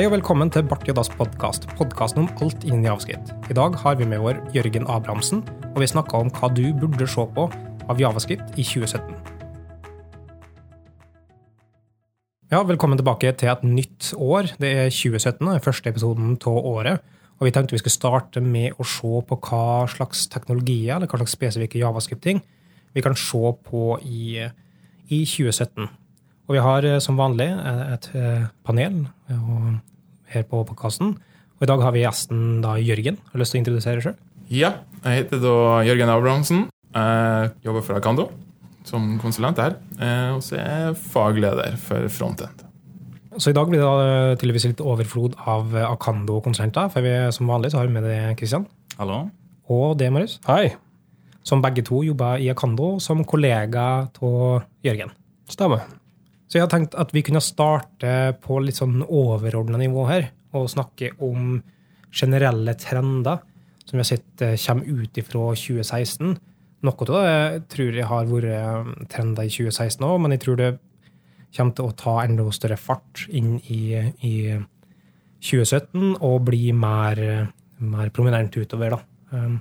Hei og velkommen til Bart Joddas podkast, podkasten om alt innen javascript. I dag har vi med vår Jørgen Abrahamsen, og vi snakker om hva du burde se på av javascript i 2017. Ja, Velkommen tilbake til et nytt år. Det er 2017, den første episoden av året. Og Vi tenkte vi skulle starte med å se på hva slags teknologier eller hva slags spesifikke javascript-ting vi kan se på i, i 2017. Og vi har eh, som vanlig eh, et eh, panel her på podkasten. Og i dag har vi gjesten da Jørgen. Har du lyst til å introdusere sjøl? Ja, jeg heter da Jørgen Abrahamsen. Jeg jobber for Akando som konsulent her. Og så er jeg fagleder for Frontend. Så i dag blir det tydeligvis litt overflod av Akando-konsulenter. For vi, som vanlig så har vi med deg Kristian. Hallo. Og det, Marius. Hei. Som begge to jobber i Akando som kollega av Jørgen. Stemmer. Så jeg har tenkt at vi kunne starte på litt sånn overordna nivå her, og snakke om generelle trender som vi har sett eh, kommer ut ifra 2016. Noe av det tror jeg har vært eh, trender i 2016 òg, men jeg tror det kommer til å ta enda større fart inn i, i 2017 og bli mer, mer prominent utover. Da. Um,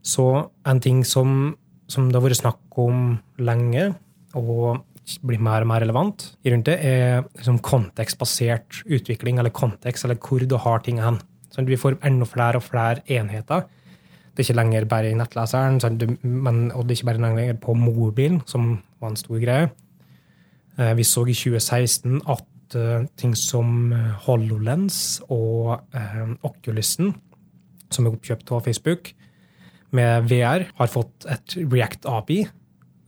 så en ting som, som det har vært snakk om lenge, og blir mer og mer relevant rundt det, er liksom kontekstbasert utvikling, eller kontekst, eller hvor du har ting hen. Sånn, vi får enda flere og flere enheter. Det er ikke lenger bare i nettleseren, sånn, men, og det er ikke bare lenger på mobilen, som var en stor greie. Eh, vi så i 2016 at uh, ting som eh, HoloLens og eh, Oculusen, som er oppkjøpt av Facebook, med VR, har fått et React API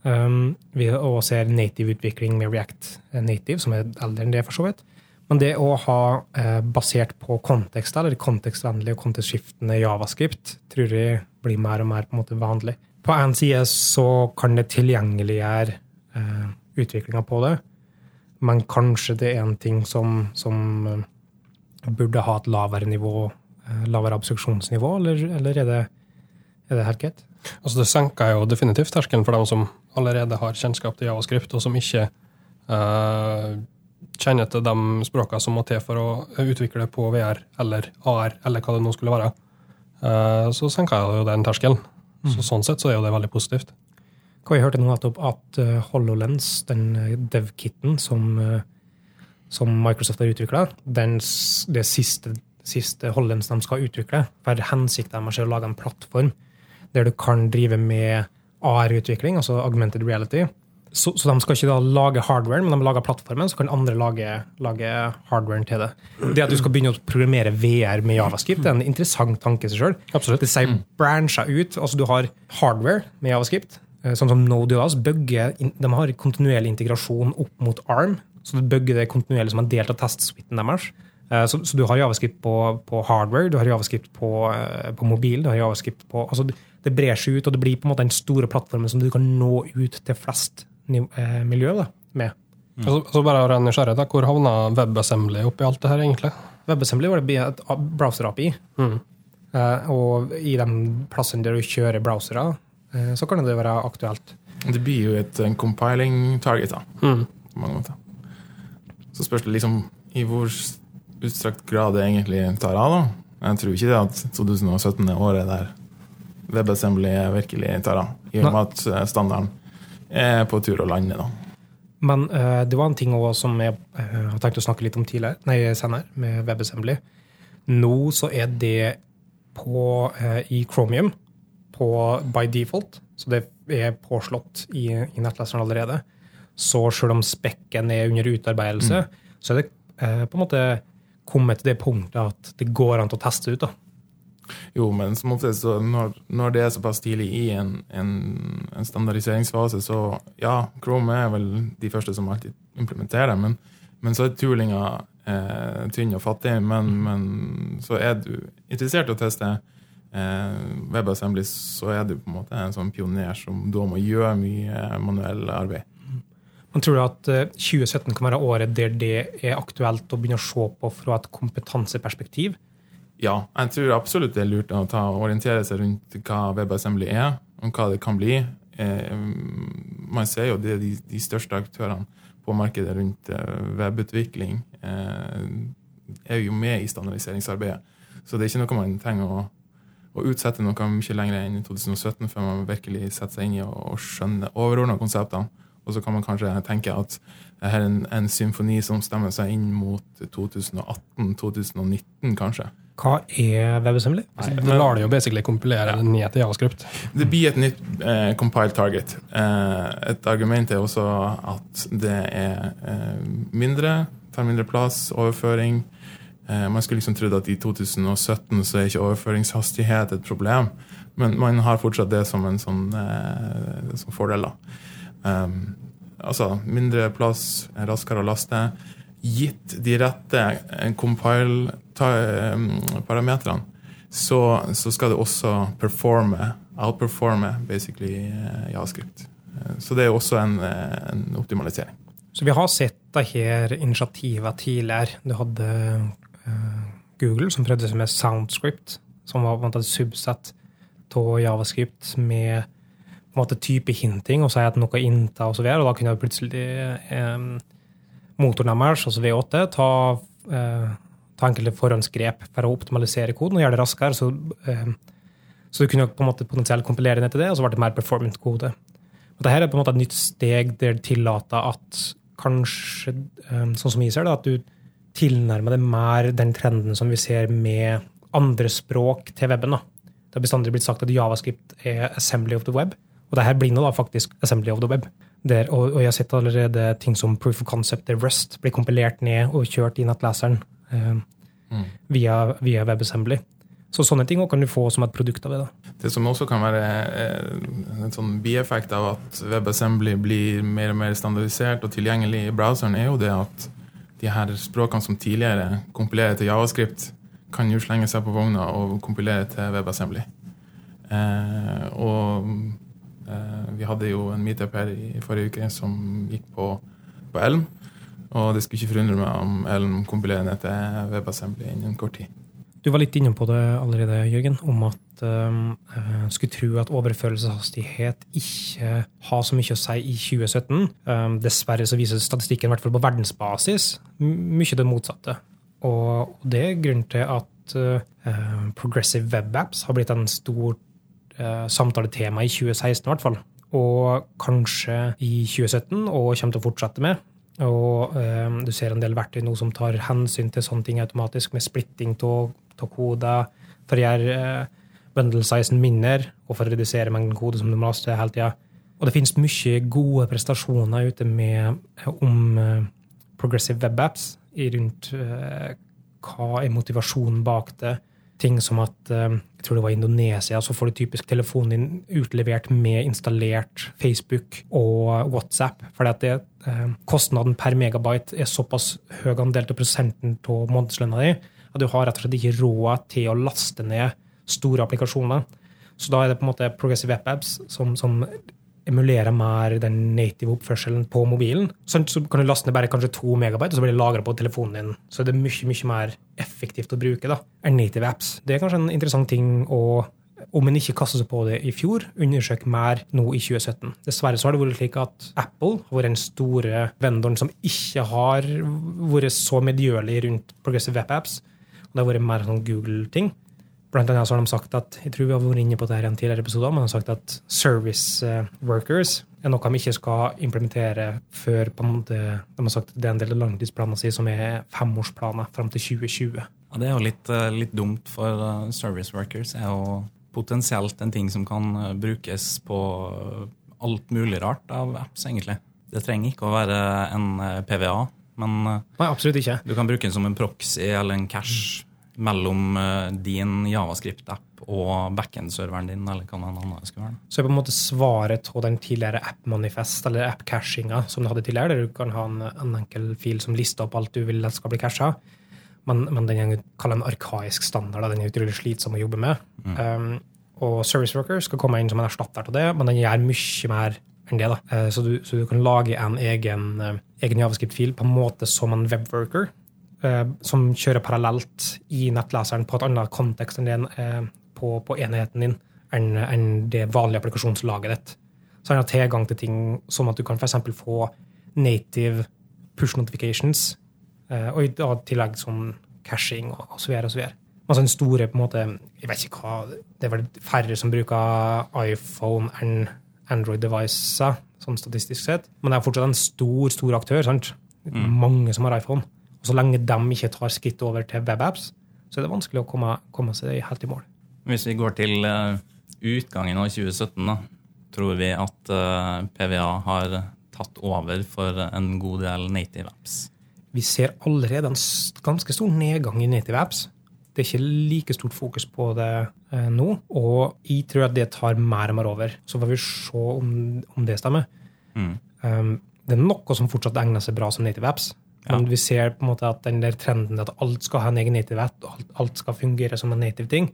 Um, vi også ser native-utvikling med React Native, som er eldre enn det, for så vidt. Men det å ha eh, basert på kontekst, eller kontekstvennlig og kontekstskiftende javascript, tror jeg blir mer og mer på en måte vanlig. På én side så kan det tilgjengeliggjøre eh, utviklinga på det, men kanskje det er en ting som, som uh, burde ha et lavere nivå, eh, lavere abstraksjonsnivå, eller, eller er det, er det helt greit? Altså Det senker jo definitivt terskelen for dem som allerede har kjennskap til javascript, og som ikke uh, kjenner til de språkene som må til for å utvikle på VR eller AR, eller hva det nå skulle være. Uh, så senker jeg jo den terskelen. Mm. Så Sånn sett så er jo det veldig positivt. Hva jeg hørte nå nettopp at uh, HoloLens, den dev-kitten som, som, Microsoft har utvikla, det siste, siste HoloLens de skal utvikle, for hensikten deres er å lage en plattform der du kan drive med AR-utvikling, altså augmented reality. Så, så, de skal ikke da lage hardware, men de lager plattformen, så kan andre lage, lage hardwaren til det. Det at du skal begynne å programmere VR med javascript, det er en interessant tanke i seg sjøl. Det sier brancher ut. altså Du har hardware med javascript, eh, sånn som Node.js. De har kontinuerlig integrasjon opp mot ARM, så du bygger det kontinuerlig som en del av testsuiten deres. Eh, så, så, du har javascript på, på, hardware, du har javascript på, eh, på mobil, du har javascript på altså det brer seg ut, og det blir på en måte den store plattformen som du kan nå ut til flest eh, miljø da, med. Mm. Så, så bare av nysgjerrighet, hvor havna WebAssembly oppi alt det her, egentlig? WebAssembly var det et browser-API. Mm. Uh, og i de plassene der du kjører browsere, uh, så kan det være aktuelt. Det blir jo et en compiling target, da. Mm. På mange måter. Så spørs det liksom i hvor utstrakt grad det egentlig tar av, da. Jeg tror ikke det at 2017 er året der WebAssembly virkelig tar av. I og med at eh, standarden er på tur å lande. da. Men uh, det var en ting også som jeg uh, har tenkt å snakke litt om tidligere, nei, senere, med WebAssembly. Nå så er det på, uh, i Chromium på by default, så det er påslått i, i nettleseren allerede. Så selv om spekken er under utarbeidelse, mm. så er det på en måte kommet til det punktet at det går an til å teste ut. da. Jo, men som oftest når, når, det er såpass tidlig i en, en, en, standardiseringsfase, så ja, Chrome er vel de første som alltid implementerer det, men, men så er toolinga eh, tynn og fattig. Men, men, så er du interessert i å teste eh, WebAssembly, så er du på en måte en sånn pioner som da må gjøre mye manuell arbeid. Man tror at 2017 eh, kan være året der det er aktuelt å begynne å se på fra et kompetanseperspektiv? Ja, jeg tror absolutt det er lurt å ta, orientere seg rundt hva WebAssembly er, og hva det kan bli. Eh, man ser jo det de, de største aktørene på markedet rundt eh, webutvikling. Eh, er jo med i standardiseringsarbeidet. Så det er ikke noe man trenger å, å utsette noe mye lenger enn i 2017 før man virkelig setter seg inn i å skjønne overordna konseptene. Og så kan man kanskje tenke at dette har en, en symfoni som stemmer seg inn mot 2018-2019, kanskje. Hva er WebAssembly? Altså, du lar det jo basically kompilere ja. ned til javascript. Det blir et nytt eh, compile target. Eh, et argument er også at det er eh, mindre, tar mindre plass, overføring. Eh, man skulle liksom trodd at i 2017 så er ikke overføringshastighet et problem, men man har fortsatt det som en sånn eh, som fordel. da. Um, altså mindre plass, raskere å laste. Gitt de rette eh, compile-parametrene, så, så, skal det også performe, outperforme basically eh, javascript. Eh, så det er også en, en optimalisering. Så vi har sett dette initiativet tidligere. Du hadde Google som prøvde seg med Soundscript, som var et subsett av javascript med måte type hinting og si at noe innta osv. Og, og da kunne plutselig eh, motoren deres, altså V8, ta, eh, ta enkelte forhåndsgrep for å optimalisere koden og gjøre det raskere. Så, eh, så du kunne på en måte potensielt kompilere ned til det, og så ble det mer performant kode. Og Dette er på en måte et nytt steg der det tillater at kanskje, eh, sånn som vi ser det, at du tilnærmer deg mer den trenden som vi ser med andre språk til weben. da. Det har bestandig blitt sagt at javascript er assembly of the web. Og det her blir nå da faktisk assembly of the web. Der, og, og, jeg har sett allerede ting som proof of concept der Rust blir kompilert ned og kjørt i nettleseren eh, mm. via, via WebAssembly. Så sånne ting kan du få som et produkt av det. da. Det som også kan være eh, en sånn bieffekt av at WebAssembly blir mer og mer standardisert og tilgjengelig i browseren, er jo det at de her språkene som tidligere kompilerer til Javascript, kan jo slenge seg på vogna og kompilere til WebAssembly. Eh, og vi hadde jo en meetup her i forrige uke som gikk på, på Elm. Og det skulle ikke forundre meg om Elm kompilerer ned til WebAssembly innen kort tid. Du var litt inne på det allerede, Jørgen, om at um, skulle tro at overførelseshastighet ikke har så mye å si i 2017. Um, dessverre så viser statistikken, i hvert fall på verdensbasis, mye det motsatte. Og det er grunnen til at uh, Progressive Web Apps har blitt en stor eh, samtaletema i 2016 i hvert fall. Og kanskje i 2017, og kommer til å fortsette med. Og eh, du ser en del verktøy nå som tar hensyn til sånne ting automatisk, med splitting av koder for å gjøre eh, bundle sizen mindre, og for å redusere mengden kode som du må laste hele tida. Og det finnes mye gode prestasjoner ute med, om eh, progressive web apps rundt uh, hva er motivasjonen bak det, ting som at eh, jeg tror det var Indonesia, så får du typisk telefonen din utlevert med installert Facebook og WhatsApp. fordi at eh, kostnaden per megabyte er såpass høy andel til prosenten av månedslønna di at du har rett og slett ikke råd til å laste ned store applikasjoner. Så da er det på en måte Progressive App Apps som, som emulerer mer den native oppførselen på mobilen. Sånn, så kan du laste ned bare kanskje to megabyte, og så blir det lagra på telefonen din. Så det er mye mye mer effektivt å bruke da, enn native apps. Det er kanskje en interessant ting å om en ikke kasta seg på det i fjor, undersøk mer nå i 2017. Dessverre så har det vært slik at Apple har vært den store vendoren som ikke har vært så medgjørlig rundt progressive web apps. Det har vært mer sånn Google-ting. Blant annet så har de sagt at jeg tror vi har vært inne på det her i en tidligere episode, men de har sagt at service eh, workers er noe de ikke skal implementere før på en måte, de har sagt det er en del av langtidsplanen sin som er femårsplaner fram til 2020. Ja, Det er jo litt, eh, litt dumt, for eh, service workers er jo potensielt en ting som kan brukes på alt mulig rart av apps, egentlig. Det trenger ikke å være en PVA, men Nei, absolutt ikke. du kan bruke den som en proxy eller en cash mellom eh, din Javascript-app og backend-serveren din, eller hva den andre skulle være. Så er på en måte svaret på den tidligere app-manifest, eller app-cashinga, som du hadde tidligere, der du kan ha en, en enkel fil som lister opp alt du vil at skal bli casha. Men, men den er en arkaisk standard, den er utrolig slitsom å jobbe med. Mm. Um, og Service Worker skal komme inn som en erstatter til det, men den gjør mye mer enn det. da. Uh, så, du, så, du, kan lage en egen, uh, egen javascript-fil på en måte som en webworker, Eh, som kjører parallelt i nettleseren på et annet kontekst enn det eh, på, på, enheten din enn, enn det vanlige applikasjonslaget ditt. Så han har tilgang til ting som at du kan f.eks. få native push notifications, eh, og i tillegg sånn cashing og, og så videre og så videre. Altså den store på en måte, jeg vet ikke hva, Det er vel færre som bruker iPhone enn Android devices, sånn statistisk sett. Men det er fortsatt en stor stor aktør. sant? Mange som har iPhone. Og så lenge de ikke tar skritt over til webapps, så er det vanskelig å komme, komme seg helt i mål. Hvis vi går til eh, utgangen av 2017, da, tror vi at eh, PVA har tatt over for en god del native apps. Vi ser allerede en ganske stor nedgang i native apps. Det er ikke like stort fokus på det eh, nå, og jeg tror at det tar mer og mer over. Så får vi se om, om det stemmer. Mm. Um, det er noe som fortsatt egner seg bra som native apps. Men vi ser på en måte at den der trenden at alt skal ha en egen native app, og alt, alt skal fungere som en native ting,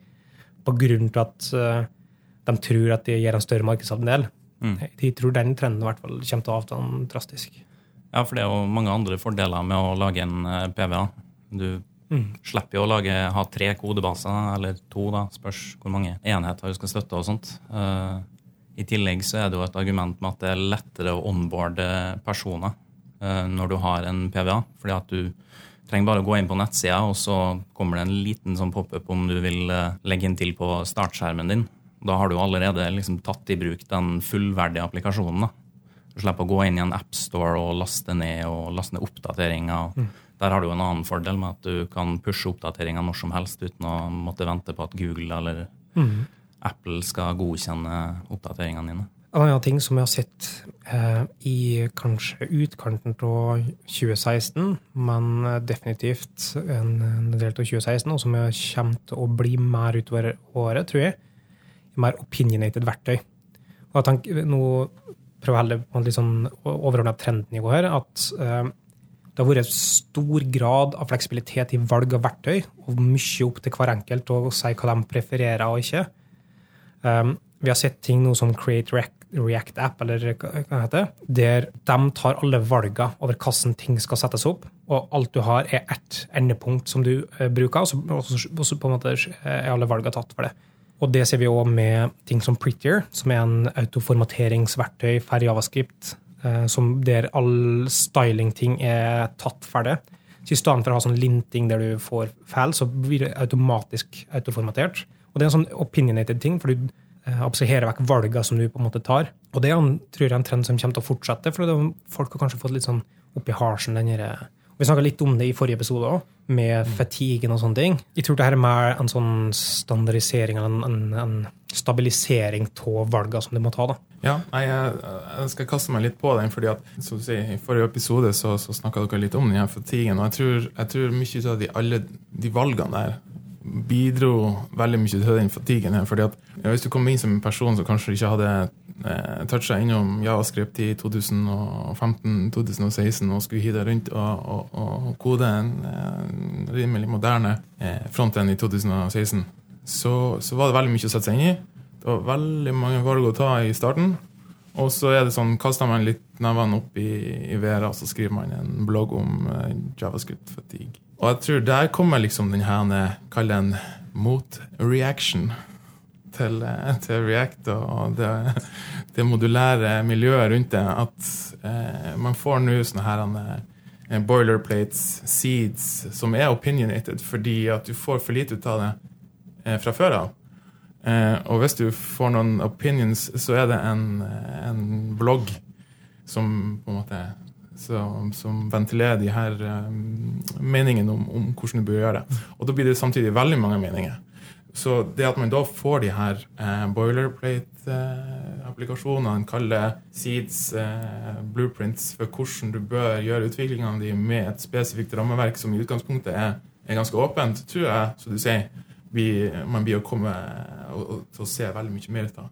på grunn til at eh, de tror at det gir en større markedsandel. Mm. de tror den trenden i hvert fall kommer til å avta drastisk. Ja, for det er jo mange andre fordeler med å lage en eh, PVA. Du slipper jo å lage, ha tre kodebaser, eller to, da, spørs hvor mange enheter du skal støtte og sånt. Uh, I tillegg så er det jo et argument med at det er lettere å onboarde personer når du har en PVA, fordi at du trenger bare å gå inn på nettsida, og så kommer det en liten sånn pop-up om du vil eh, legge inn til på startskjermen din. Da har du allerede liksom tatt i bruk den fullverdige applikasjonen. da. Du slipper å gå inn i en appstore og laste ned og laste ned oppdateringer. Der har du en annen fordel med at du kan pushe oppdateringer når som helst uten å måtte vente på at Google eller Apple skal godkjenne oppdateringene dine. En annen ting som jeg har sett eh, i kanskje utkanten av 2016, men eh, definitivt en, en del av 2016, og som jeg kommer til å bli mer utover året, tror jeg, mer opinionated verktøy. Og jeg tenker, nå prøver jeg heller på et litt sånn overordna trendnivå her, at eh, det har vært stor grad av fleksibilitet i valg av verktøy, og mye opp til hver enkelt å si hva de prefererer og ikke. Um, vi har sett ting nå som Create React, React App, eller hva det heter, der de tar alle valgene over hvordan ting skal settes opp, og alt du har, er ett endepunkt som du eh, bruker, og så, på en måte er alle valgene tatt for det. Og det ser vi òg med ting som Prettier, som er en autoformateringsverktøy for Javascript, eh, der all styling-ting er tatt for det. Så I stedet for å ha sånn linting der du får feil, så blir det automatisk autoformatert. Og det er en sånn opinionated ting, for du eh, abstraherer vekk valgene som du på en måte tar. Og det er tror jeg, en trend som kommer til å fortsette, for er- folk har kanskje fått litt sånn opp i halsen den her- Vi snakka litt om det i forrige episode òg, med fatigen og sånne ting. Jeg tror det her er mer en sånn standardisering, en, en, en stabilisering av valgene som du må ta. da. Ja, jeg, jeg skal kaste meg litt på den, fordi at som du sier, i forrige episode så, så snakka dere litt om den her fatiguen, og jeg tror, jeg tror mye av de, alle de valgene der bidro veldig mye til den fatiguen her. fordi at ja, Hvis du kom inn som en person som kanskje ikke hadde eh, toucha innom Javascript i 2015-2016 og skulle hive rundt og, og, og kode en eh, rimelig moderne eh, frontend i 2016, så, så var det veldig mye å sette seg inn i. Det var veldig mange valg å ta i starten. Og så er det sånn, kaster man litt nevene opp i, i været, og så skriver man en blogg om eh, javascript fatigue. Og jeg tror der kommer liksom den her, kall den mot-reaction til, eh, til React og det, det modulære miljøet rundt det. At eh, man får nå sånne her eh, boilerplates, seeds, som er opinionated fordi at du får for lite ut av det eh, fra før av. Eh, og hvis du får noen opinions, så er det en, en blogg som på en måte som, som ventilerer de her um, meningene om, om hvordan du bør gjøre det. Og da blir det samtidig veldig mange meninger. Så det at man da får de her eh, boilerplate-applikasjonene, eh, kaller seeds, eh, blueprints for hvordan du bør gjøre utviklingene dine med et spesifikt rammeverk som i utgangspunktet er, er ganske åpent, tror jeg, som du sier, vi, man blir å komme og, til å se veldig mye mer ut av.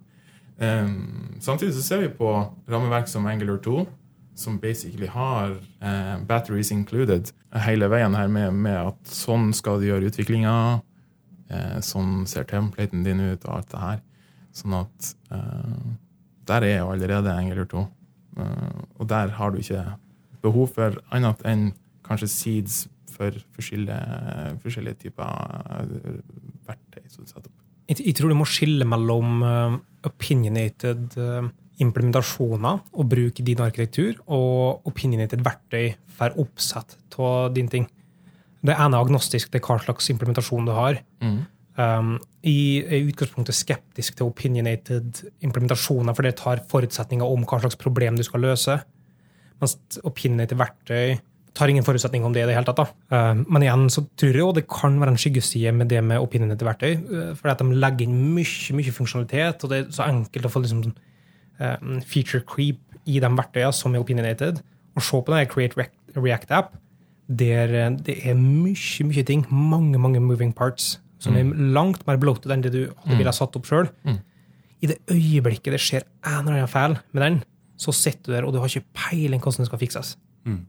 Um, samtidig så ser vi på rammeverk som Angular 2, som basically har eh, batteries included hele veien her med, med at sånn skal du gjøre utviklinga, eh, sånn ser templaten din ut og alt det her. Sånn at eh, der er jo allerede Angular 2. Eh, og der har du ikke behov for annet enn kanskje seeds for forskjellige, forskjellige typer eh, verktøy som setter opp. Jeg, jeg tror du må skille mellom eh, opinionated eh, implementasjoner og bruke din arkitektur, og opinionated verktøy for oppsett av din ting. Det ene er agnostisk til hva slags implementasjon du har. Mm. Um, I er i utgangspunktet skeptisk til opinionated implementasjoner, for det tar forutsetninger om hva slags problem du skal løse. Mens opinionated verktøy tar ingen forutsetninger om det i det hele tatt. Um, men igjen så tror jeg det kan være en skyggeside med det med opinionated verktøy. For fordi at de legger inn mye, mye funksjonalitet, og det er så enkelt å få liksom, um, feature creep i de verktøyene som er opinionated. Og se på den Create React- React-app, der uh, det er mye, mye ting, mange, mange moving parts, som er langt mer bloated enn det du hadde ville satt opp sjøl. Mm. I det øyeblikket det skjer en eller annen feil med den, så sitter du der, og du har ikke peiling hvordan det skal fikses. Mm.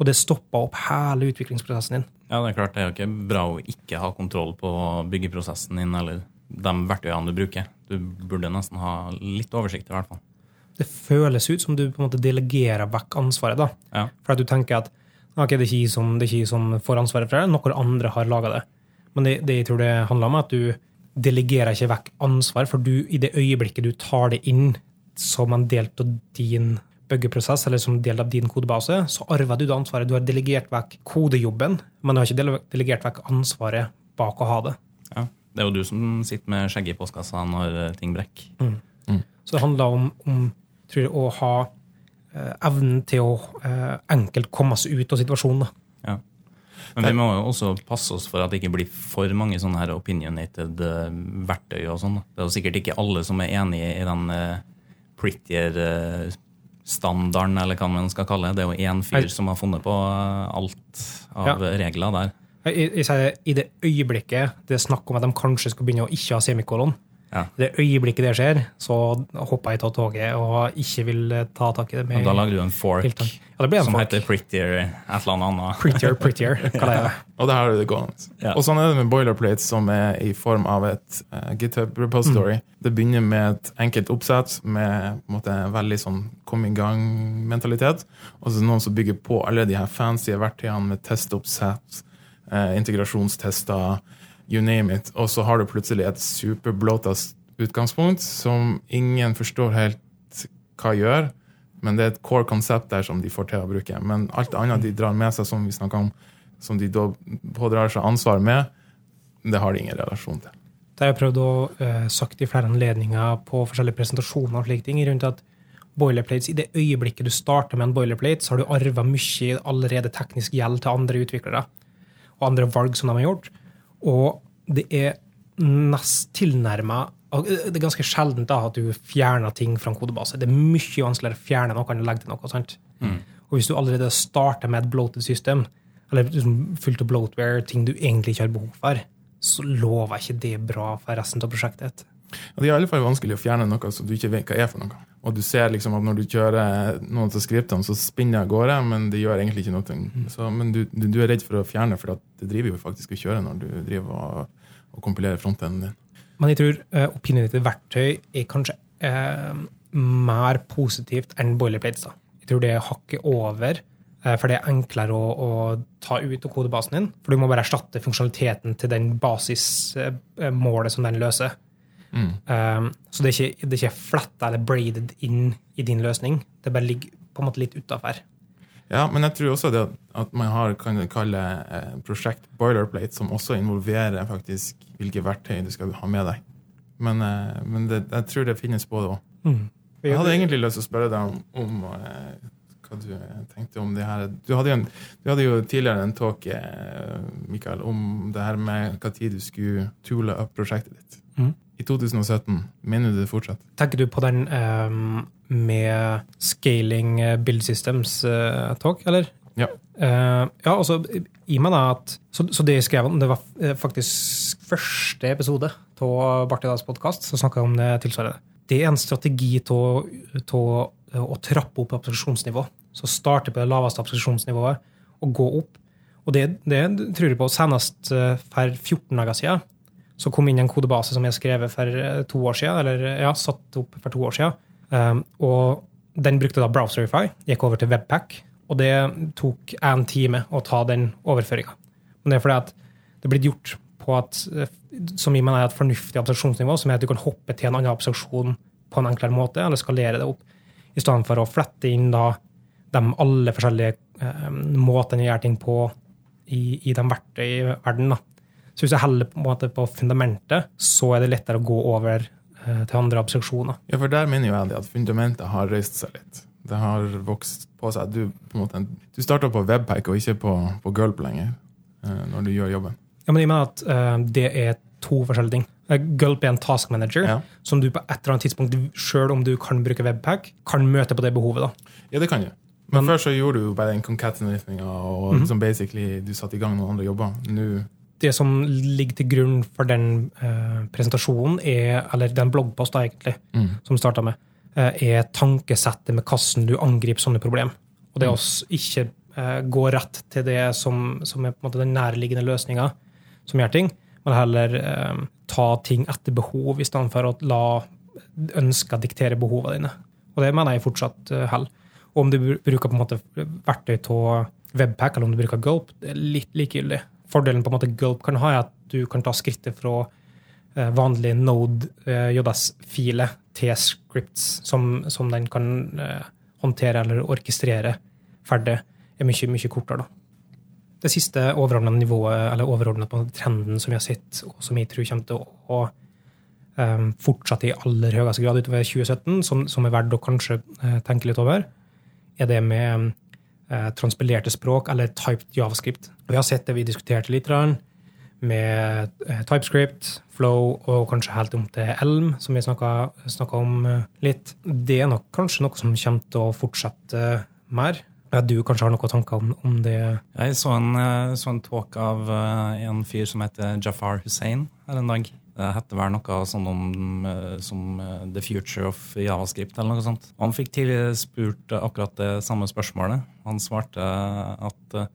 Og det stopper opp hele utviklingsprosessen din. Ja, det er klart det er jo ikke bra å ikke ha kontroll på byggeprosessen din eller de verktøyene du bruker. Du burde nesten ha litt oversikt, i hvert fall. Det føles ut som du på en måte delegerer vekk ansvaret. da. Ja. For at du tenker at okay, det er ikke jeg som, er ikke som får ansvaret for det, noen andre har laga det. Men det, det jeg tror det handler om, er at du delegerer ikke vekk ansvar, for du, i det øyeblikket du tar det inn som en del av din byggeprosess, eller som del av din kodebase, så arver du det ansvaret. Du har delegert vekk kodejobben, men du har ikke delegert vekk ansvaret bak å ha det. Ja. Det er jo du som sitter med skjegget i postkassa når eh, ting brekker. Så det handler om, om tror jeg, å ha eh, evnen til å eh, enkelt komme seg ut av situasjonen. da. Ja. Men vi må jo også passe oss for at det ikke blir for mange sånne her opinionated eh, verktøy og sånn. Det er jo sikkert ikke alle som er enig i den uh, prettier-standarden, eller hva man skal kalle det. Det er jo én fyr som har funnet på eh, alt av Ja. regler der. Jeg, jeg I det øyeblikket det er snakk om at de kanskje skal begynne å ikke ha semikolon, Ja. i det øyeblikket det skjer, så hopper jeg av toget og ikke vil eh, ta tak i det. Og da lager du en fork. Ja, det blir en som fork. heter prettier et eller annet. Prettier, prettier, kaller jeg det. Og det her er det gående. Ja. Og sånn er det med boilerplates, som er i form av et uh, GitHub repository. Det begynner med et enkelt oppsett med på en måte, veldig sånn kom i gang-mentalitet. Og så er det noen som bygger på alle de her fancy verktøyene med testoppsett, eh, integrasjonstester, you name it. Og så har du plutselig et superblåta utgangspunkt som ingen forstår helt hva gjør. Men det er et core konsept der som de får til å bruke. Men alt annet de drar med seg, som vi snakka om, som de da pådrar seg ansvar med, det har de ingen relasjon til. Det har jeg prøvd å uh, sagt i flere anledninger på forskjellige presentasjoner og slike ting, rundt at boilerplates, i det øyeblikket du starter med en boilerplate, så har du arva mye allerede teknisk gjeld til andre utviklere andre valg som de har gjort. Og det er nest tilnærma Det er ganske sjeldent da at du fjerner ting fra en kodebase. Det er mye vanskeligere å fjerne noe enn å legge til noe. sant? Og hvis du allerede starter med et bloated system, eller liksom fullt av bloatware, ting du egentlig ikke har behov for, så lover ikke det bra for resten av prosjektet. Ja, det er i alle fall vanskelig å fjerne noe som du ikke vet hva er for noe. Og du ser liksom at når du kjører noen av skriptene, så spinner det av gårde, men det gjør egentlig ikke noe. Så, men du, du, er redd for å fjerne, for det driver jo faktisk å kjøre når du driver og, og kompilerer frontenden din. Men jeg tror uh, opinionated verktøy er kanskje uh, mer positivt enn boilerplates. da. Jeg tror det er hakket over, uh, for det er enklere å, å ta ut av kodebasen din. For du må bare erstatte funksjonaliteten til den basismålet som den løser. Um, så det er ikke, det er ikke fletta eller braided inn i din løsning. Det bare ligger på en måte litt utafor. Ja, men jeg tror også det at, at man har kan du kalle eh, prosjekt boilerplate, som også involverer faktisk hvilke verktøy du skal ha med deg. Men, eh, men det, jeg tror det finnes både òg. Mm. Jeg hadde egentlig lyst til å spørre deg om, om eh, hva du tenkte om det her. Du hadde jo, en, du hadde jo tidligere en talk eh, Mikael, om det her med hva tid du skulle toole opp prosjektet ditt. Mhm. I 2017. Mener du det fortsatt? Tenker du på den um, med scaling eh, build systems eh, talk, eller? Ja. Uh, ja, altså, i meg da at Så, så det jeg skrev om, det var faktisk første episode av Bartidas podkast, så snakka jeg om det tilsvarende. Det er en strategi til å trappe opp abstraksjonsnivå. Så starte på det laveste abstraksjonsnivået og gå opp. Og det, det tror jeg på senest for 14 dager siden. Så kom inn en kodebase som jeg skrev for eh, to år siden, eller ja, satt opp for to år siden. Um, og den brukte da Browserify, gikk over til Webpack, og det tok én time å ta den overføringa. Men det er fordi at det er blitt gjort på at, eh, som jeg mener er et fornuftig abstraksjonsnivå, som er at du kan hoppe til en annen abstraksjon på en enklere måte, eller skalere det opp, i stedet for å flette inn da de alle forskjellige eh, måtene å gjør ting på i, i de verktøy i verden. da. Så hvis jeg heller på, en måte på fundamentet, så er det lettere å gå over eh, til andre abstraksjoner. Ja, for der mener jo jeg at fundamentet har reist seg litt. Det har vokst på seg. Du, på en måte, du starter på webpack og ikke på, på gulp lenger eh, når du gjør jobben. Ja, men jeg mener at eh, det er to forskjellige ting. Eh, Gulp er en task manager Ja. som du på et eller annet tidspunkt, sjøl om du kan bruke webpack, kan møte på det behovet. da. Ja, det kan du. Men, Men- før så gjorde du bare den concatenatinga, og Mhm. liksom basically du satte i gang noen andre jobber. Nå Det som ligger til grunn for den uh, presentasjonen, er, eller den bloggposta egentlig, mm. som starta med, uh, er tankesettet med hvordan du angriper sånne problem. Og det Mm. å ikke uh, gå rett til det som, som er den nærliggende løsninga som gjør ting, men heller ta ting etter behov i stedet for å la ønsker diktere behovene dine. Og det mener jeg fortsatt uh. Og om du bruker på en måte verktøy av webpack, eller om du bruker gulp, det er litt likegyldig. Fordelen på en måte gulp kan ha, er at du kan ta skrittet fra vanlig vanlige Node eh, JS-filer til scripts som, som den kan eh, håndtere eller orkestrere ferdig, er mye, mye kortere. da. Det siste overordna nivået, eller overordnet trenden som vi har sett, og som jeg tror kommer til å, um, fortsette i aller høyeste grad utover 2017, som, som er verdt å kanskje eh, tenke litt over, er det med eh, transpilerte språk, eller typed javascript. Vi har sett det vi diskuterte litt, med eh, TypeScript, Flow og kanskje helt om til Elm, som vi snakka om eh, litt. Det er nok kanskje noe som kommer til å fortsette mer. Du kanskje har noen tanker om, om det? Jeg så en, eh, så en talk av eh, en fyr som heter Jafar Hussein her en dag. Det heter vel noe sånn om, eh, som eh, The Future of Javascript eller noe sånt. Han fikk tidligere spurt eh, akkurat det samme spørsmålet. Han svarte at eh,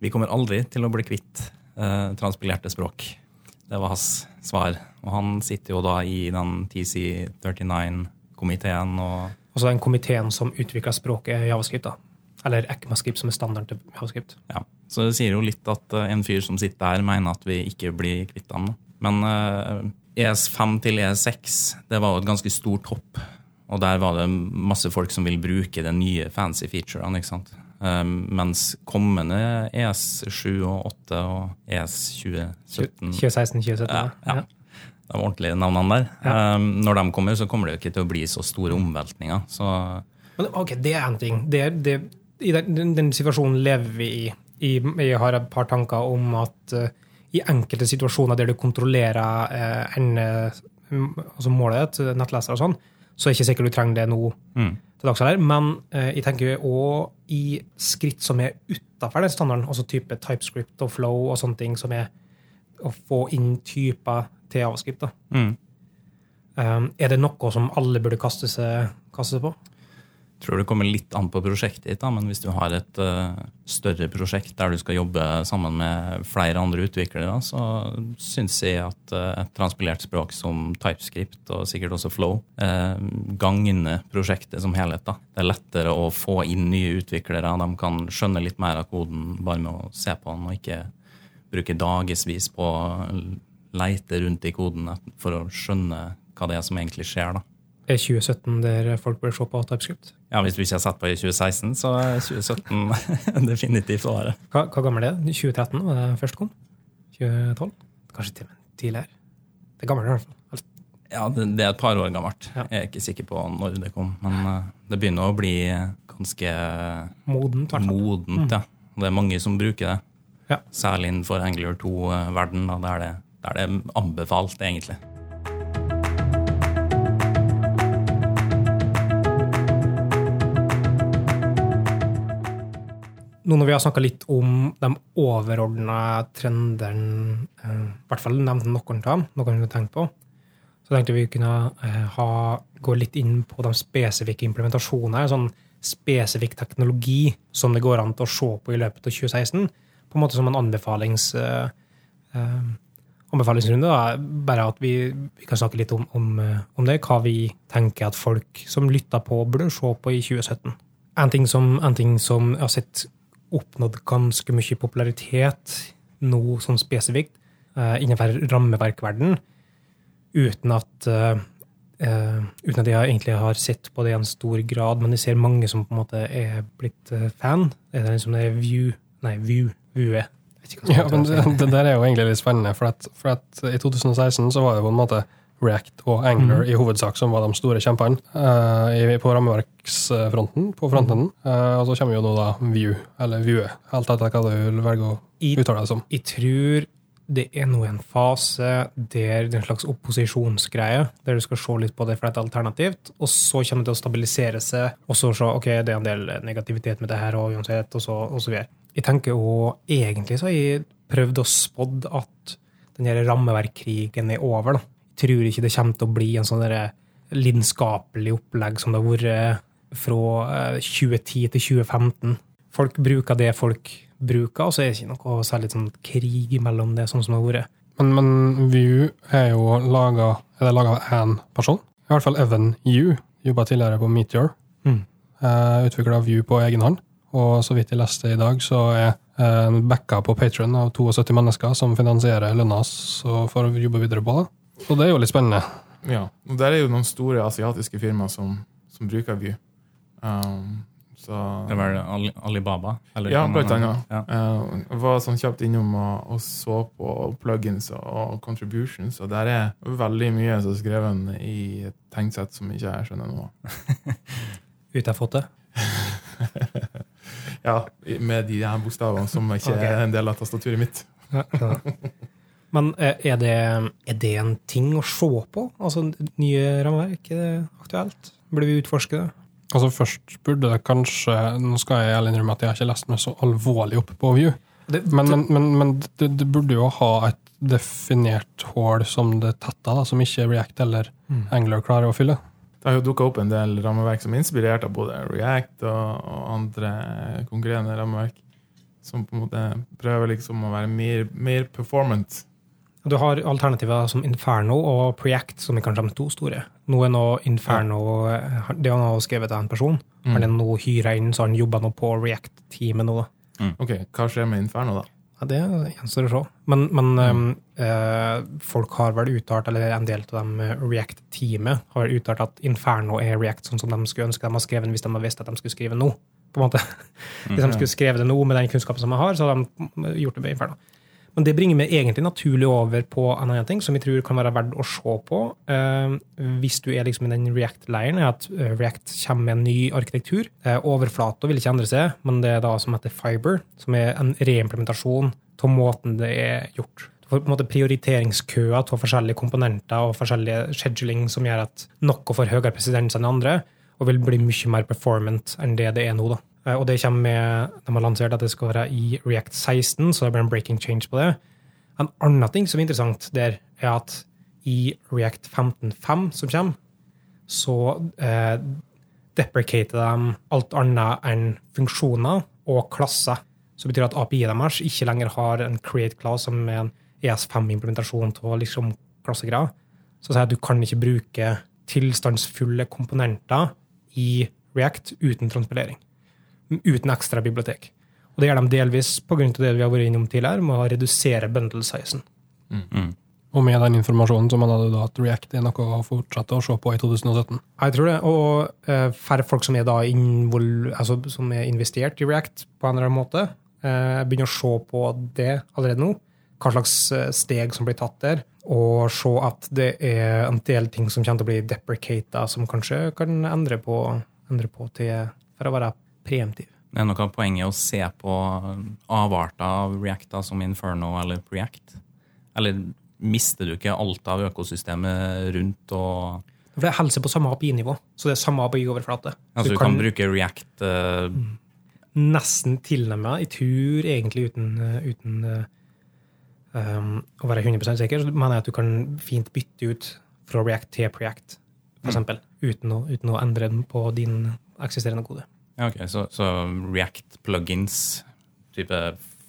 vi kommer aldri til å bli kvitt eh, transpilerte språk. Det var hans svar. Og han sitter jo da i den TC39-komiteen og Altså den komiteen som utvikler språket javascript, da. Eller ECMAScript, som er standarden til javascript. Ja, så det sier jo litt at eh, en fyr som sitter der, mener at vi ikke blir kvitt dem. da. Men eh, ES5 til ES6, det var jo et ganske stort hopp. Og der var det masse folk som vil bruke de nye fancy featurene. ikke sant? Eh, mens kommende ES7 og 8 og E ES2017 2016, 2017. ja, ja. ja. De ordentlige navnene der. Eh, når de kommer, så kommer det jo ikke til å bli så store omveltninger. Så Men ok, det er én ting. Det, det, I den, den, den situasjonen lever vi i. Jeg har et par tanker om at eh, i enkelte situasjoner der du kontrollerer eh, ende, mm, altså målet ditt, nettleser og sånn, så er det ikke sikkert du trenger det nå. mm. til dags her. Men eh, jeg tenker òg i skritt som er utafor den standarden, altså type TypeScript og Flow og sånne ting, som er å få inn typer til avskrift. Mm. Um, er det noe som alle burde kaste seg, kaste seg på? Tror det kommer litt an på prosjektet ditt, men hvis du har et uh, større prosjekt der du skal jobbe sammen med flere andre utviklere, så syns jeg at uh, et transpilert språk som TypeScript og sikkert også Flow uh, gagner prosjektet som helhet. Da. Det er lettere å få inn nye utviklere. De kan skjønne litt mer av koden bare med å se på den, og ikke bruke dagevis på å leite rundt i koden for å skjønne hva det er som egentlig skjer. da. Er 2017 der folk bør se på TypeScript? Ja, Hvis du ikke har sett på i 2016, så er 2017 definitivt året. Hva, hva gammel er det? 2013 var det først kom? 2012? Kanskje til tidligere? Det er gammelt i hvert fall. Ja, det, det er et par år gammelt. Ja. Jeg er ikke sikker på når det kom. Men eh, det begynner å bli ganske Modent, modent. ja. Det er mange som bruker det. Ja. Særlig innenfor Angular 2-verden, der, det- der det er anbefalt, egentlig. Nå når vi har snakka litt om de overordna trendene, eh, i hvert fall nevnt noen av dem, noen vi har tenkt på, så tenkte vi kunne eh, ha, gå litt inn på de spesifikke implementasjonene, sånn spesifikk teknologi som det går an til å se på i løpet av 2016, på en måte som en anbefalings, eh, anbefalingsrunde. Da. Bare at vi, vi kan snakke litt om, om, om det, hva vi tenker at folk som lytter på, burde se på i 2017. En ting som, en ting som jeg har sett oppnådd ganske mye popularitet nå sånn spesifikt eh, innenfor rammeverkverden, uten at eh, uten at jeg egentlig har sett på det i en stor grad, men jeg ser mange som på en måte er blitt fan. Er det liksom det er View Nei, View. Vue. Ja, men det, det der er jo egentlig litt spennende, for at, for at i 2016 så var det på en måte React og Angler mm. i hovedsak som var de store kjempene uh, i- på rammeverksfronten, på frontenden. Uh, og så kommer jo nå da Vue, eller Vue, helt etter hva du velger å uttale det som. Jeg tror det er nå en fase der det er en slags opposisjonsgreie, der du skal se litt på det for et alternativt, og så kommer det til å stabilisere seg, og så se ok, det er en del negativitet med det her, og uansett, og så, og så videre. Jeg tenker jo, egentlig så har jeg prøvd å spådd at den her rammeverkkrigen er over, da. Tror ikke det kommer til å bli en sånn derre lidenskapelig opplegg som det har vært fra eh, 2010 til 2015. Folk bruker det folk bruker, og så er det ikke noe særlig sånn krig mellom det, sånn som det har vært. Men, men Vue er jo laga av én person? I hvert fall Evan Yu. Jobba tidligere på Meteor. Mm. Uh, Utvikla Vue på egen hånd. Og så vidt jeg leste i dag, så er eh, en backa på Patron av 72 mennesker som finansierer lønna hans for å jobbe videre på det. Og det er jo litt spennende. Ja, og der er jo noen store asiatiske firmaer som, som bruker Vue. Um, så Det er vel Alibaba? eller Ja, blant annet. Ja. Uh, jeg var sånn kjapt innom og, og så på plugins og, og contributions, og der er veldig mye som er skrevet i et tegnsett som ikke jeg skjønner noe av. Ut jeg har fått det. Ja, med de her bokstavene som ikke okay. er en del av tastaturet mitt. Men eh, er det, er det en ting å se på? Altså nye rammeverk, er det aktuelt? Burde vi utforske det? Altså Først burde det kanskje Nå skal jeg innrømme at jeg har ikke lest meg så alvorlig opp på Vue. det Men, men, men, men det, det burde jo ha et definert hull som det tetter, da, som ikke React eller Mm. Angler klarer å fylle. Det har jo dukka opp en del rammeverk som er inspirert av både React og, og andre konkurrerende rammeverk, som på en måte prøver liksom å være mer, mer performant. Du har alternativer som Inferno og Preact, som er kanskje de to store. Nå er nå Inferno eh, Det har han skrevet av en person. Han er nå hyra inn, så han jobber nå på React-teamet nå. Mm. Ok, Hva skjer med Inferno, da? Ja, Det gjenstår å se. Men, men eh, folk har vel uttalt, eller en del av dem eh, React-teamet har uttalt at Inferno er React sånn som de skulle ønske de hadde skrevet hvis de hadde visst at de skulle skrive nå. på en måte. Hvis de skulle skrevet det nå med den kunnskapen som de har, så hadde de gjort det med Inferno. Men det bringer meg egentlig naturlig over på en annen ting som jeg tror kan være verdt å se på. eh, hvis du er liksom i den React-leiren, er at eh, React kommer med en ny arkitektur. Uh, Overflata vil ikke endre seg, men det er da som heter Fiber, som er en reimplementasjon av måten det er gjort. Du får på en måte prioriteringskøer av forskjellige komponenter og forskjellige scheduling som gjør at noe får høyere presedens enn andre, og vil bli mye mer performant enn det det er nå. da. Eh, Og det kommer med, De har lansert at det skal være i React 16, så det blir en breaking change på det. En annen ting som er interessant der, er at i React 15.5 som kommer, så eh, deprecater de alt annet enn funksjoner og klasser. Så betyr at API deres ikke lenger har en create class som er en ES5-implementasjon av liksom klassegreier. Så sier at du kan ikke bruke tilstandsfulle komponenter i React uten transpilering. Uten ekstra bibliotek. Og det gjør de delvis pga. det vi har vært innom tidligere, med å redusere bundle sizen. Og med den informasjonen så mener du da at React er noe å fortsette å se på i 2017? Jeg tror det. Og eh, færre folk som er, altså, som er investert i React på en eller annen måte, eh, begynner å se på det allerede nå. Hva slags eh, steg som blir tatt der. Og se at det er en del ting som kommer til å bli deprecata, som kanskje kan endre på, endre på til, for å være preemptiv. Det er noe av poenget å se på avarter av React da, som Inferno eller Preact. Eller mister du ikke alt av økosystemet rundt og For det er helse på samme API-nivå, så det er samme API-overflate. Altså, du kan bruke React uh, nesten tilnærma. i tur, egentlig uten, eh, uten eh, um, å være 100 sikker, så mener jeg at du kan fint bytte ut fra React til Preact, for eksempel, uten, å, uten å endre den på din eksisterende kode. Ja, ok, Så, så React-plugins, type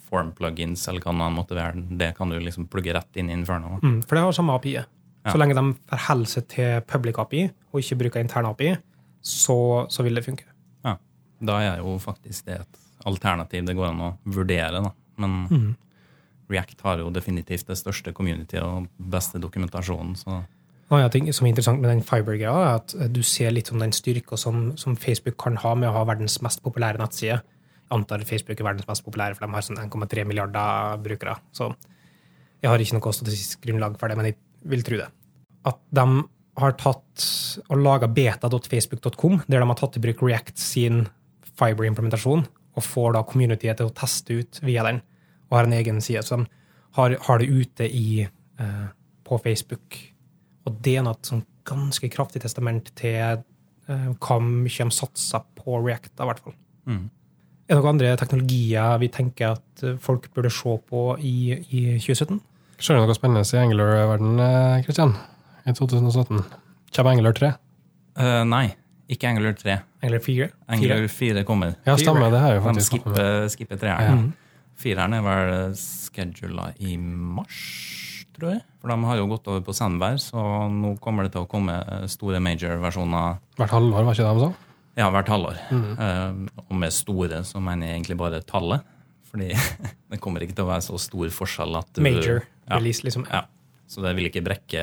form-plugins, eller hva det måtte være, det kan du liksom plugge rett inn i Inferno? Mm, for det har samme API. Ja. Så lenge de forholder seg til public API, og ikke bruker intern API, så, så vil det funke. Ja. Da er jo faktisk det et alternativ det går an å vurdere, da. Men Mm. React har jo definitivt det største communityet og beste dokumentasjonen, så En annen som er interessant med den Fiber-greia, er at du ser litt om den styrka som, som Facebook kan ha med å ha verdens mest populære nettside. Jeg antar Facebook er verdens mest populære, for de har sånn 1,3 milliarder brukere. Så jeg har ikke noe statistisk grunnlag for det, men jeg vil tro det. At de har tatt og laga beta.facebook.com, der de har tatt i bruk React sin Fiber-implementasjon, og får da communityet til å teste ut via den, og har en egen side. Så de har, har det ute i, eh, på Facebook. Og det er noe sånn ganske kraftig testament til eh, hva mye de satser på React, i hvert fall. Mm. Er det noen andre teknologier vi tenker at eh, folk burde se på i, i 2017? Skjer det noe spennende i Angular-verden, Kristian? I 2017? Kommer Angular 3? Uh, nei, ikke Angular 3. Angular 4? Angular 4 kommer. Ja, stemmer. Det har jo De faktisk skipper, skipper treeren. Mm. Fireren er vel schedula i mars, tror jeg. For de har jo gått over på Sandberg, så nå kommer det til å komme store major-versjoner Hvert halvår, var ikke det de sa? ja, hvert halvår. Mm. Uh, og med store så mener jeg egentlig bare tallet. Fordi det kommer ikke til å være så stor forskjell at du Major Ja. release, liksom. Ja. Så det vil ikke brekke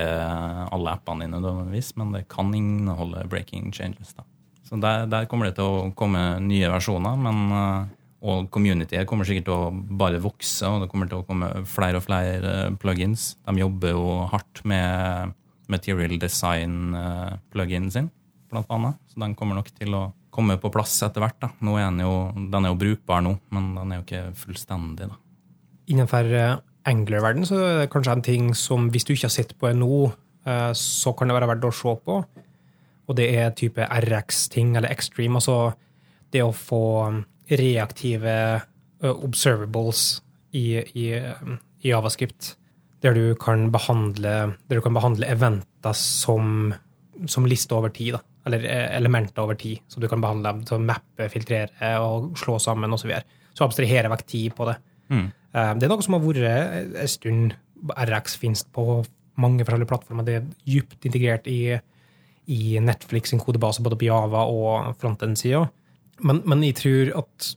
alle appene dine, nødvendigvis, men det kan inneholde breaking changes. da. Så der, der kommer det til å komme nye versjoner, men, eh, og communityet kommer sikkert til å bare vokse, og det kommer til å komme flere og flere eh, plugins. De jobber jo hardt med material design-pluginen sin, blant annet. Så den kommer nok til å komme på plass etter hvert. da. Nå er den, jo, den er jo brukbar nå, men den er jo ikke fullstendig. da. Innenfor uh, Angler-verden så er det kanskje en ting som hvis du ikke har sett på ennå, eh, så kan det være verdt å se på. Og det er type RX-ting, eller Extreme. Altså det å få reaktive observables i, i, i Javascript. Der du kan behandle, du kan behandle eventer som, som liste over tid. Da. Eller elementer over tid. Så du kan behandle dem til å mappe, filtrere og slå sammen osv. Så, videre. så abstrahere vekk tid på det. Mm. Det er noe som har vært en stund. RX finnes på mange forskjellige plattformer. Det er dypt integrert i, i Netflix sin kodebase, både på Java og frontend-sida. Men, men jeg tror at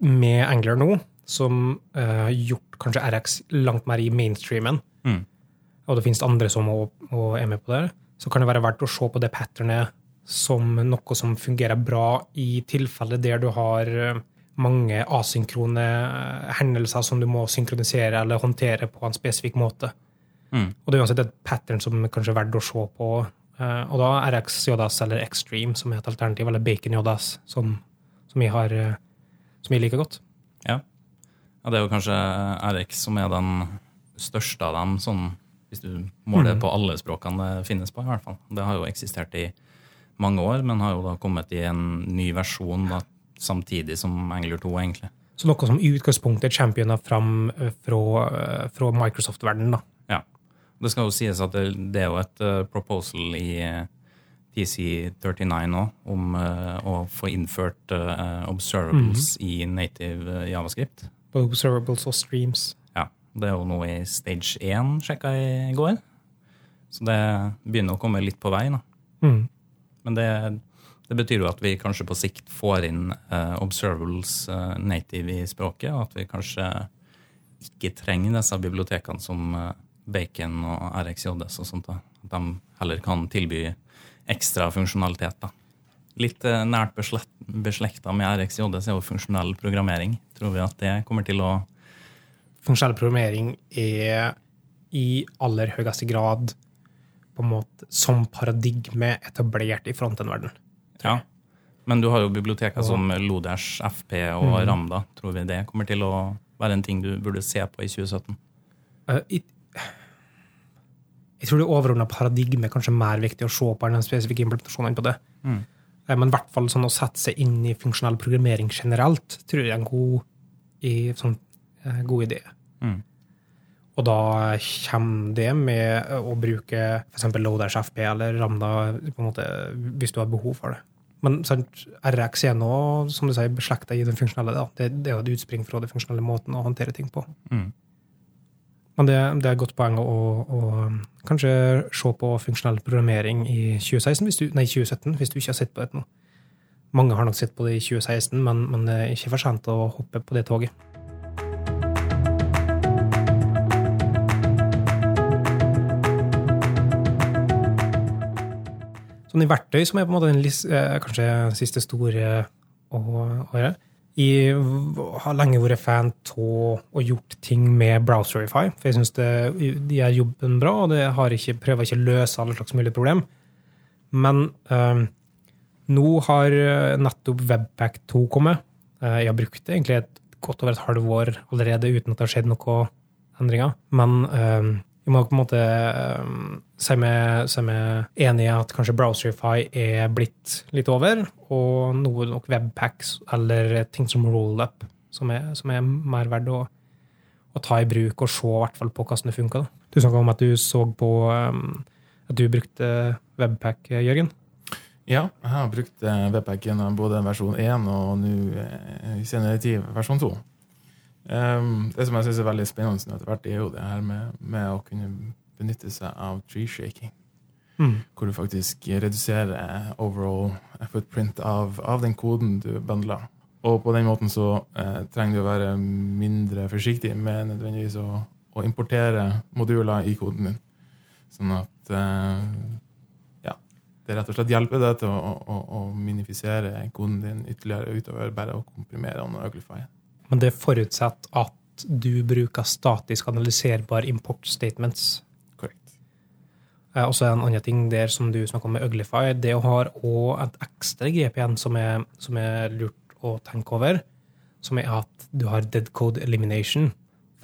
med Angler nå, som har gjort kanskje RX langt mer i mainstreamen, Mm. og det finnes andre som også er med på det, så kan det være verdt å se på det patternet som noe som fungerer bra i tilfeller der du har eh, mange asynkrone eh, hendelser som du må synkronisere eller håndtere på en spesifikk måte. Mm. Og det er uansett et pattern som kanskje er verdt å se på. Og da RX JS eller Extreme som er et alternativ, eller Bacon JS, som, som, jeg, har, eh, som jeg liker godt. Ja. ja, det er jo kanskje RX som er den største av dem, sånn, hvis du måler mm. på alle språkene det finnes på. i hvert fall. Det har jo eksistert i mange år, men har jo da kommet i en ny versjon da, samtidig som Angler 2, egentlig. Så noe som i utgangspunktet championer fram eh, fra, eh, fra Microsoft-verdenen. da. Ja. Det skal jo sies at det, det er jo et proposal i TC39 nå om eh, å få innført eh, observables Mhm. i native eh, javascript. Både observables og streams. Ja, Det er jo noe i stage 1, sjekka i går. Så det begynner å komme litt på vei. da. Mm. Men det, det betyr jo at vi kanskje på sikt får inn observables native i språket, og at vi kanskje ikke trenger disse bibliotekene som Bacon og RxJS og sånt. da. At de heller kan tilby ekstra funksjonalitet. da. Litt eh, nært beslekt, beslekta med så er jo funksjonell programmering. Tror vi at det kommer til å Funksjonell programmering er i aller høyeste grad på en måte som paradigme etablert i frontend-verden. Ja. Men du har jo biblioteker som Lodash, FP og mm. Ramda. Tror vi det kommer til å være en ting du burde se på i 2017? Eh, Jeg, tror det overordna paradigmet er kanskje mer viktig å se på enn den spesifikke implementasjonen på det. Mm. Eh, Men i hvert fall sånn å sette seg inn i funksjonell programmering generelt tror jeg er en god, i, sånn, eh, god idé. Mm. Og da kommer det med å bruke f.eks. Loaders FP eller Ramda på en måte, hvis du har behov for det. Men sant, RX er nå, som du sier, beslekta i den funksjonelle. Det, det er jo et utspring fra den funksjonelle måten å håndtere ting på. Mm. Men det, det er et godt poeng å, å å kanskje se på funksjonell programmering i 2016, hvis du, nei, 2017 hvis du ikke har sett på det nå. Mange har nok sett på det i 2016, men, men det er ikke for sent å hoppe på det toget. Sånn i verktøy, som er på en måte den eh, kanskje siste store å, å gjøre. Jeg har lenge vært fan av å gjort ting med Browserify, for jeg syns de gjør jobben bra, og det har ikke, prøver ikke å løse alle slags mulige problem. Men eh, nå har eh, nettopp Webpack 2 kommet. Eh, jeg har brukt det egentlig et godt over et halvår allerede uten at det har skjedd noen endringer. Men eh, jeg må på en måte eh, si meg, enig i at kanskje Browserify er blitt litt over, og noe nok Webpacks eller ting som Rollup som, som er mer verdt å, å ta i bruk og se hvert fall på hvordan det funker. Du snakka om at du så på um, at du brukte Webpack, eh, Jørgen. Ja, jeg har brukt webpacken både versjon 1 og nå i senere tid versjon 2. Um, det som jeg syns er veldig spennende etter hvert, er jo det her med, med å kunne benytte seg av tree shaking. Hvor du faktisk reduserer overall footprint av, av den koden du bundler. Og på den måten så eh, trenger du å være mindre forsiktig med nødvendigvis å, å importere moduler i koden din. Sånn at eh, ja, det rett og slett hjelper deg til å, å, å minifisere koden din ytterligere utover bare å komprimere og uglify. Men det forutsetter at du bruker statisk analyserbar import statements. Korrekt. Og så er det en annen ting der som du snakka om med Uglify. Det har òg et ekstra GPN som er, som er lurt å tenke over, som er at du har dead code elimination.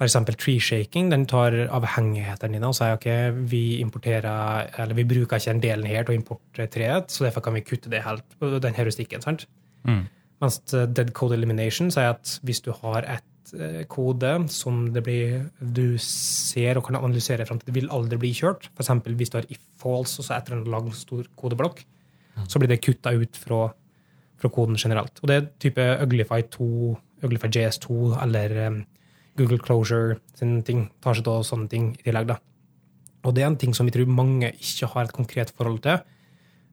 Eksempel tree shaking. Den tar avhengighetene dine og sier ok, vi importerer, eller vi bruker ikke den delen her til å importere treet, så derfor kan vi kutte det helt, den heuristikken. sant? Mm. Mens dead code elimination sier at hvis du har et eh, kode som det blir, du ser og kan analysere fram til det vil aldri bli kjørt, f.eks. hvis du har if false og så etter en lang, stor kodeblokk, så blir det kutta ut fra, fra koden generelt. Og det er type Uglify 2, Uglify JS2 eller um, Google Closure sine ting, tar seg av sånne ting i tillegg. da. Og det er en ting som vi tror mange ikke har et konkret forhold til.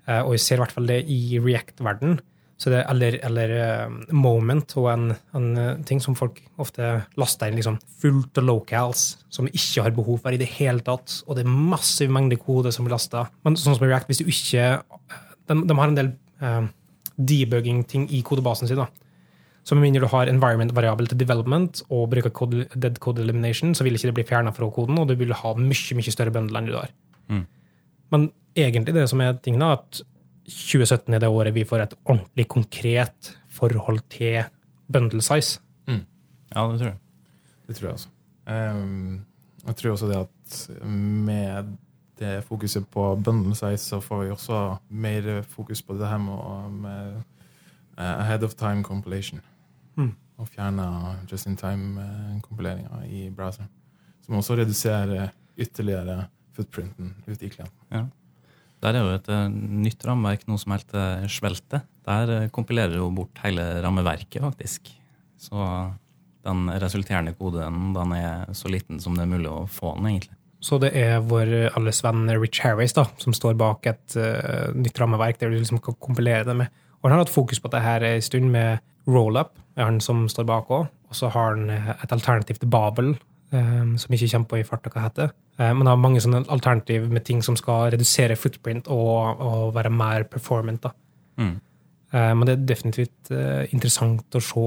Eh, og vi ser i hvert fall det i React-verden. Så det, eller, eller eh, Moment og en, en eh, ting som folk ofte laster inn liksom fullt av locals, som ikke har behov for i det hele tatt. Og det er massiv mengde kode som blir lasta. Men sånn som React, hvis du ikke De, de har en del eh, debugging-ting i kodebasen sin. da. Så med mindre du har environment-variabel til development og bruker code, dead code elimination, så vil ikke det bli fjerna fra koden, og du vil ha mye mye større bundle enn du har. Mm. Men egentlig det som er tingen, da, at 2017 er det året vi får et ordentlig konkret forhold til bundle size. Ja, det tror jeg. Det tror jeg også. Um, jeg tror også det at med det fokuset på bundle size, så får vi også mer fokus på det her med, med eh, ahead of time compilation. Mm. Og fjerne just in time-kompileringa i browseren. Som også reduserer ytterligere footprinten ute i klienten. Der er jo et eh, nytt rammeverk, noe som heter Svelte. Der eh, kompilerer jo bort hele rammeverket, faktisk. Så den resulterende koden den er så liten som det er mulig å få den, egentlig. Så det er vår alles venn Rich Harris da, som står bak et uh, nytt rammeverk der du liksom kan kompilere det med. Og han har hatt fokus på det her en stund med Rollup, han som står bak òg. Og så har han eh, et alternativ til Babel, eh, som ikke kommer på i farta hva heter. Eh, men har mange sånne alternativ med ting som skal redusere footprint og, og være mer performant. da. Mm. Eh, men det er definitivt eh, interessant å se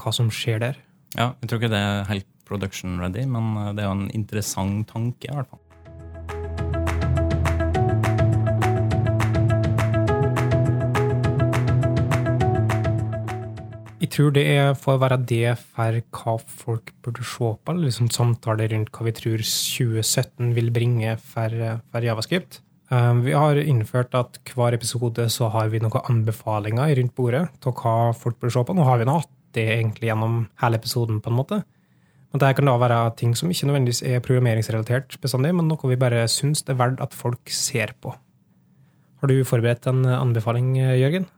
hva som skjer der. Ja, jeg tror ikke det er helt production ready, men eh, det er jo en interessant tanke, i hvert fall. Jeg tror det er for å være det for hva folk burde se på, eller liksom samtaler rundt hva vi tror 2017 vil bringe for, for Javascript. Um, vi har innført at hver episode så har vi noen anbefalinger rundt bordet til hva folk burde se på. Nå har vi nå hatt det egentlig gjennom hele episoden, på en måte. Men det kan da være ting som ikke nødvendigvis er programmeringsrelatert bestandig, men noe vi bare syns det er verdt at folk ser på. Har du forberedt en anbefaling, Jørgen?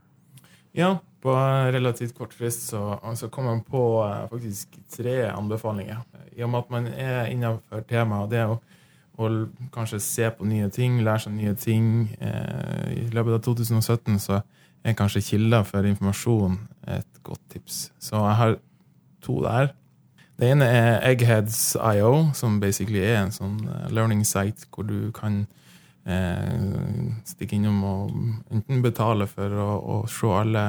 Ja, på relativt kort frist så, så kom man på eh, faktisk tre anbefalinger. I og med at man er innenfor temaet, det å, å kanskje se på nye ting, lære seg nye ting eh, I løpet av 2017 så er kanskje kilder for informasjon et godt tips. Så jeg har to der. Det ene er Eggheads.io, som basically er en sånn eh, learning site hvor du kan eh, stikke innom og enten betale for å, å se alle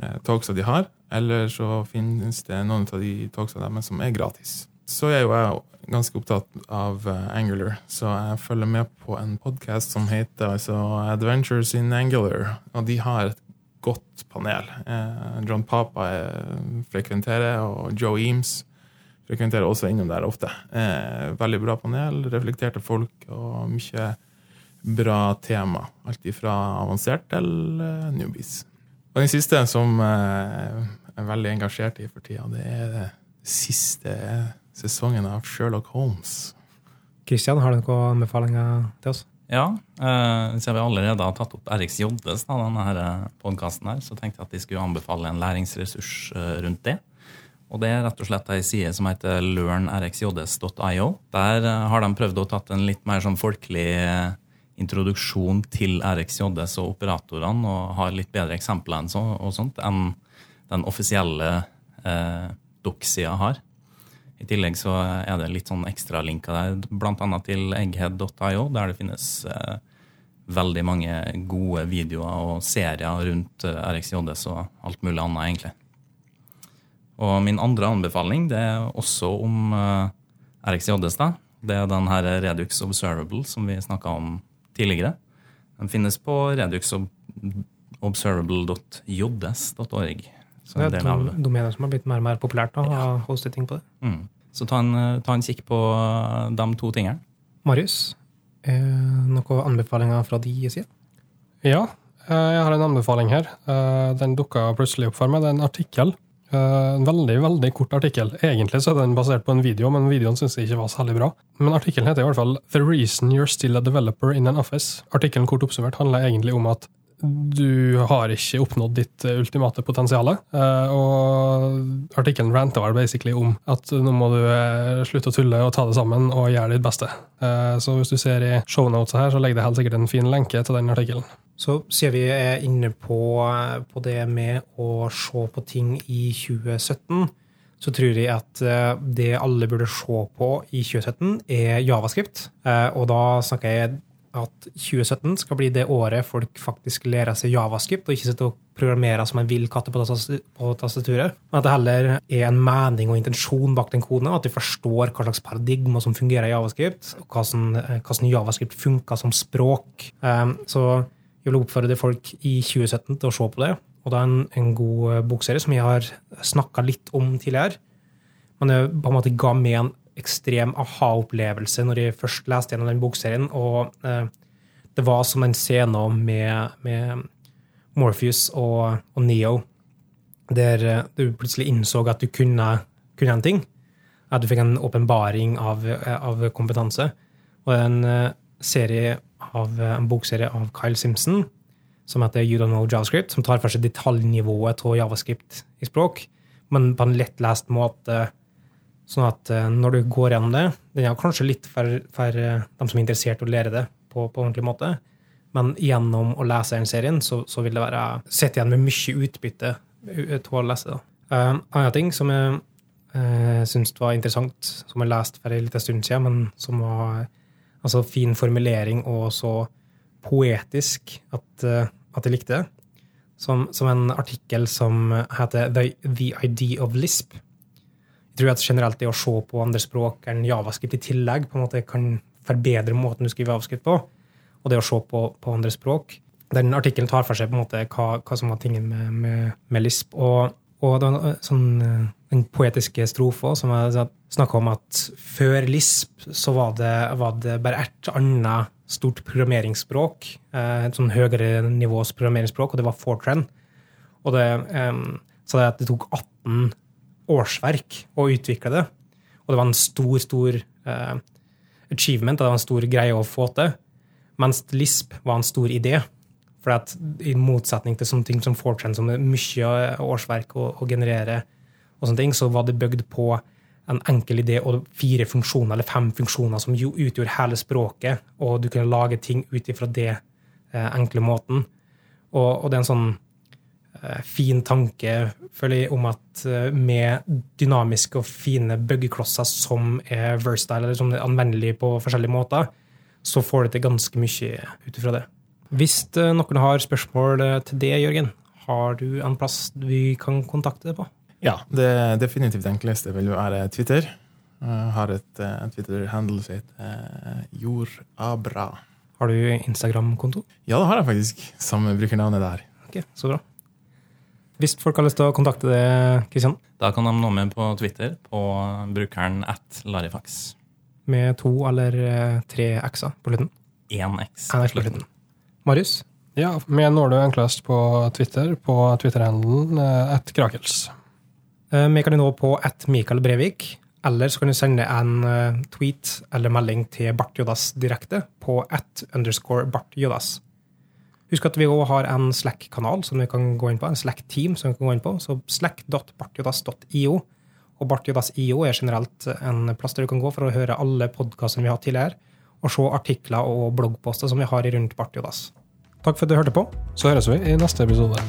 eh, talksa de har, eller så finnes det noen av de talksa deres som er gratis. Så er jo jeg ganske opptatt av uh, Angular, så jeg følger med på en podkast som heter altså, Adventures in Angular, og de har et godt panel. Eh, John Papa frekventerer, og Joe Eames frekventerer også innom der ofte. Eh, veldig bra panel, reflekterte folk og mye bra tema. Alt fra avansert til eh, newbies. Og den siste som eh, er veldig engasjert i for tida, det er det siste sesongen av Sherlock Holmes. Kristian, har du noen anbefalinger til oss? Ja, eh, siden vi allerede har tatt opp Eriks Joddes, denne podkasten så tenkte jeg at de skulle anbefale en læringsressurs rundt det. Og det er rett og slett ei side som heter learnrxjds.io. Der har de prøvd å tatt en litt mer sånn folkelig introduksjon til RxJS og operatorene og har litt bedre eksempler enn, så, sånt, enn den offisielle eh, Doc-sida har. I tillegg så er det litt sånn ekstralinker der, bl.a. til egghead.io, der det finnes eh, veldig mange gode videoer og serier rundt eh, RxJS og alt mulig annet, egentlig. Og min andre anbefaling det er også om uh, RX Joddestad. Det er den her Redux Observable som vi snakka om tidligere. Den finnes på reduxobservable.js.org. Det er et domene som har blitt mer og mer populært. da, ja. å hoste ting på det. Mm. Så ta en, ta en, kikk på de to tingene. Marius, eh, noen anbefalinger fra de side? Ja, eh, jeg har en anbefaling her. Eh, den dukka plutselig opp for meg. Det er en artikkel Eh, en veldig veldig kort artikkel. Egentlig så er den basert på en video, men videoen syns jeg ikke var særlig bra. Men artikkelen heter i hvert fall 'The reason you're still a developer in an office'. Artikkelen kort oppsummert handler egentlig om at du har ikke oppnådd ditt eh, ultimate potensial. Eh, og artikkelen ranter vel basically om at nå må du slutte å tulle og ta det sammen og gjøre ditt beste. Så hvis du ser i shownotesa her, så legger det helt sikkert en fin lenke til den artikkelen. Så sier vi er inne på, på, det med å se på ting i 2017, så tror jeg at eh, det alle burde se på i 2017, er javascript. Eh, og da snakker jeg at 2017 skal bli det året folk faktisk lærer seg javascript, og ikke sitter og programmerer som en vill katt på tastaturet. Men at det heller er en mening og intensjon bak den koden, at de forstår hva slags paradigma som fungerer i javascript, og hvordan, slags javascript funker som språk. Så jeg vil oppfordre folk i 2017 til å se på det. Og det er en, en god bokserie som jeg har snakka litt om tidligere. Men det på en måte ga meg en ekstrem aha-opplevelse når jeg først leste gjennom den bokserien. Og eh, det var som en scene med, med Morpheus og, og, Neo, der eh, du plutselig innså at du kunne, kunne en ting. At du fikk en åpenbaring av, eh, av, kompetanse. Og en serie av en bokserie av Kyle Simpson som heter You Don't Know JavaScript, som tar for seg detaljnivået av javascript i språk, men på en lettlest måte. Sånn at eh, når du går gjennom det Den er kanskje litt for, for eh, dem som er interessert i å lære det på, på ordentlig måte, men gjennom å lese den serien, så, så vil det være Sitte igjen med mye utbytte av å lese det. En annen ting som jeg uh, syns var interessant, som jeg leste for en liten stund siden, men som var Altså fin formulering og så poetisk at, uh, at jeg likte det. Som, som, en artikkel som heter The, The Idea of Lisp. Tror at generelt det å se på andre språk enn javascript i tillegg på en måte kan forbedre måten du skriver javascript på. Og det å se på, på andre språk. Den artikkelen tar for seg på en måte hva, hva som var tingen med, med, med Lisp. Og, og var sånn eh, den poetiske strofa som jeg snakka om at før Lisp så var det, var det bare ett annet stort programmeringsspråk, eh, et sånn høyere nivås programmeringsspråk, og det var Fortran. Og det, um, så det, det tok 18 årsverk å utvikle det. Og det var en stor, stor uh, achievement, det var en stor greie å få til. Mens Lisp var en stor idé. For at i motsetning til sånne ting som Fortran, som er mye årsverk å, å generere, og sånne ting, så var det bygd på en enkel idé og fire funksjoner eller fem funksjoner som jo utgjorde hele språket, og du kunne lage ting ut ifra det eh, enkle måten. Og, og, det er en sånn fin tanke, føler jeg, om at eh, med dynamiske og fine byggeklosser som er versatile, eller som er anvendelige på forskjellige måter, så får du til ganske mye ut ifra det. Hvis eh, noen har spørsmål eh, til det, Jørgen, har du en plass vi kan kontakte deg på? Ja, det definitivt enkleste vil jo være Twitter. Jeg har et uh, Twitter-handle som heter Jordabra. Har du Instagram-konto? Ja, det har jeg faktisk. Samme brukernavnet der. Ok, så bra. Hvis folk har lyst til å kontakte deg, Kristian, Da kan de nå med på Twitter på brukeren at Larifax. med to eller eh, tre x-er på slutten Én x. En X på slutten. Marius? Ja, meg når du enklest på Twitter, på Twitter-handelen uh, at Krakels. Eh, Vi kan nå på at Mikael Brevik, eller så kan du sende en eh, tweet eller melding til Bart Jodas direkte på at underscore Bart Jodas. Husk at vi òg har en Slack-kanal som vi kan gå inn på, en Slack-team som vi kan gå inn på, så slack.bartjodas.io. Og bartjodas.io er generelt en plass der du kan gå for å høre alle podkastene vi har hatt tidligere, og se artikler og bloggposter som vi har rundt Bartjodas. Takk for at du hørte på. Så høres vi i neste episode.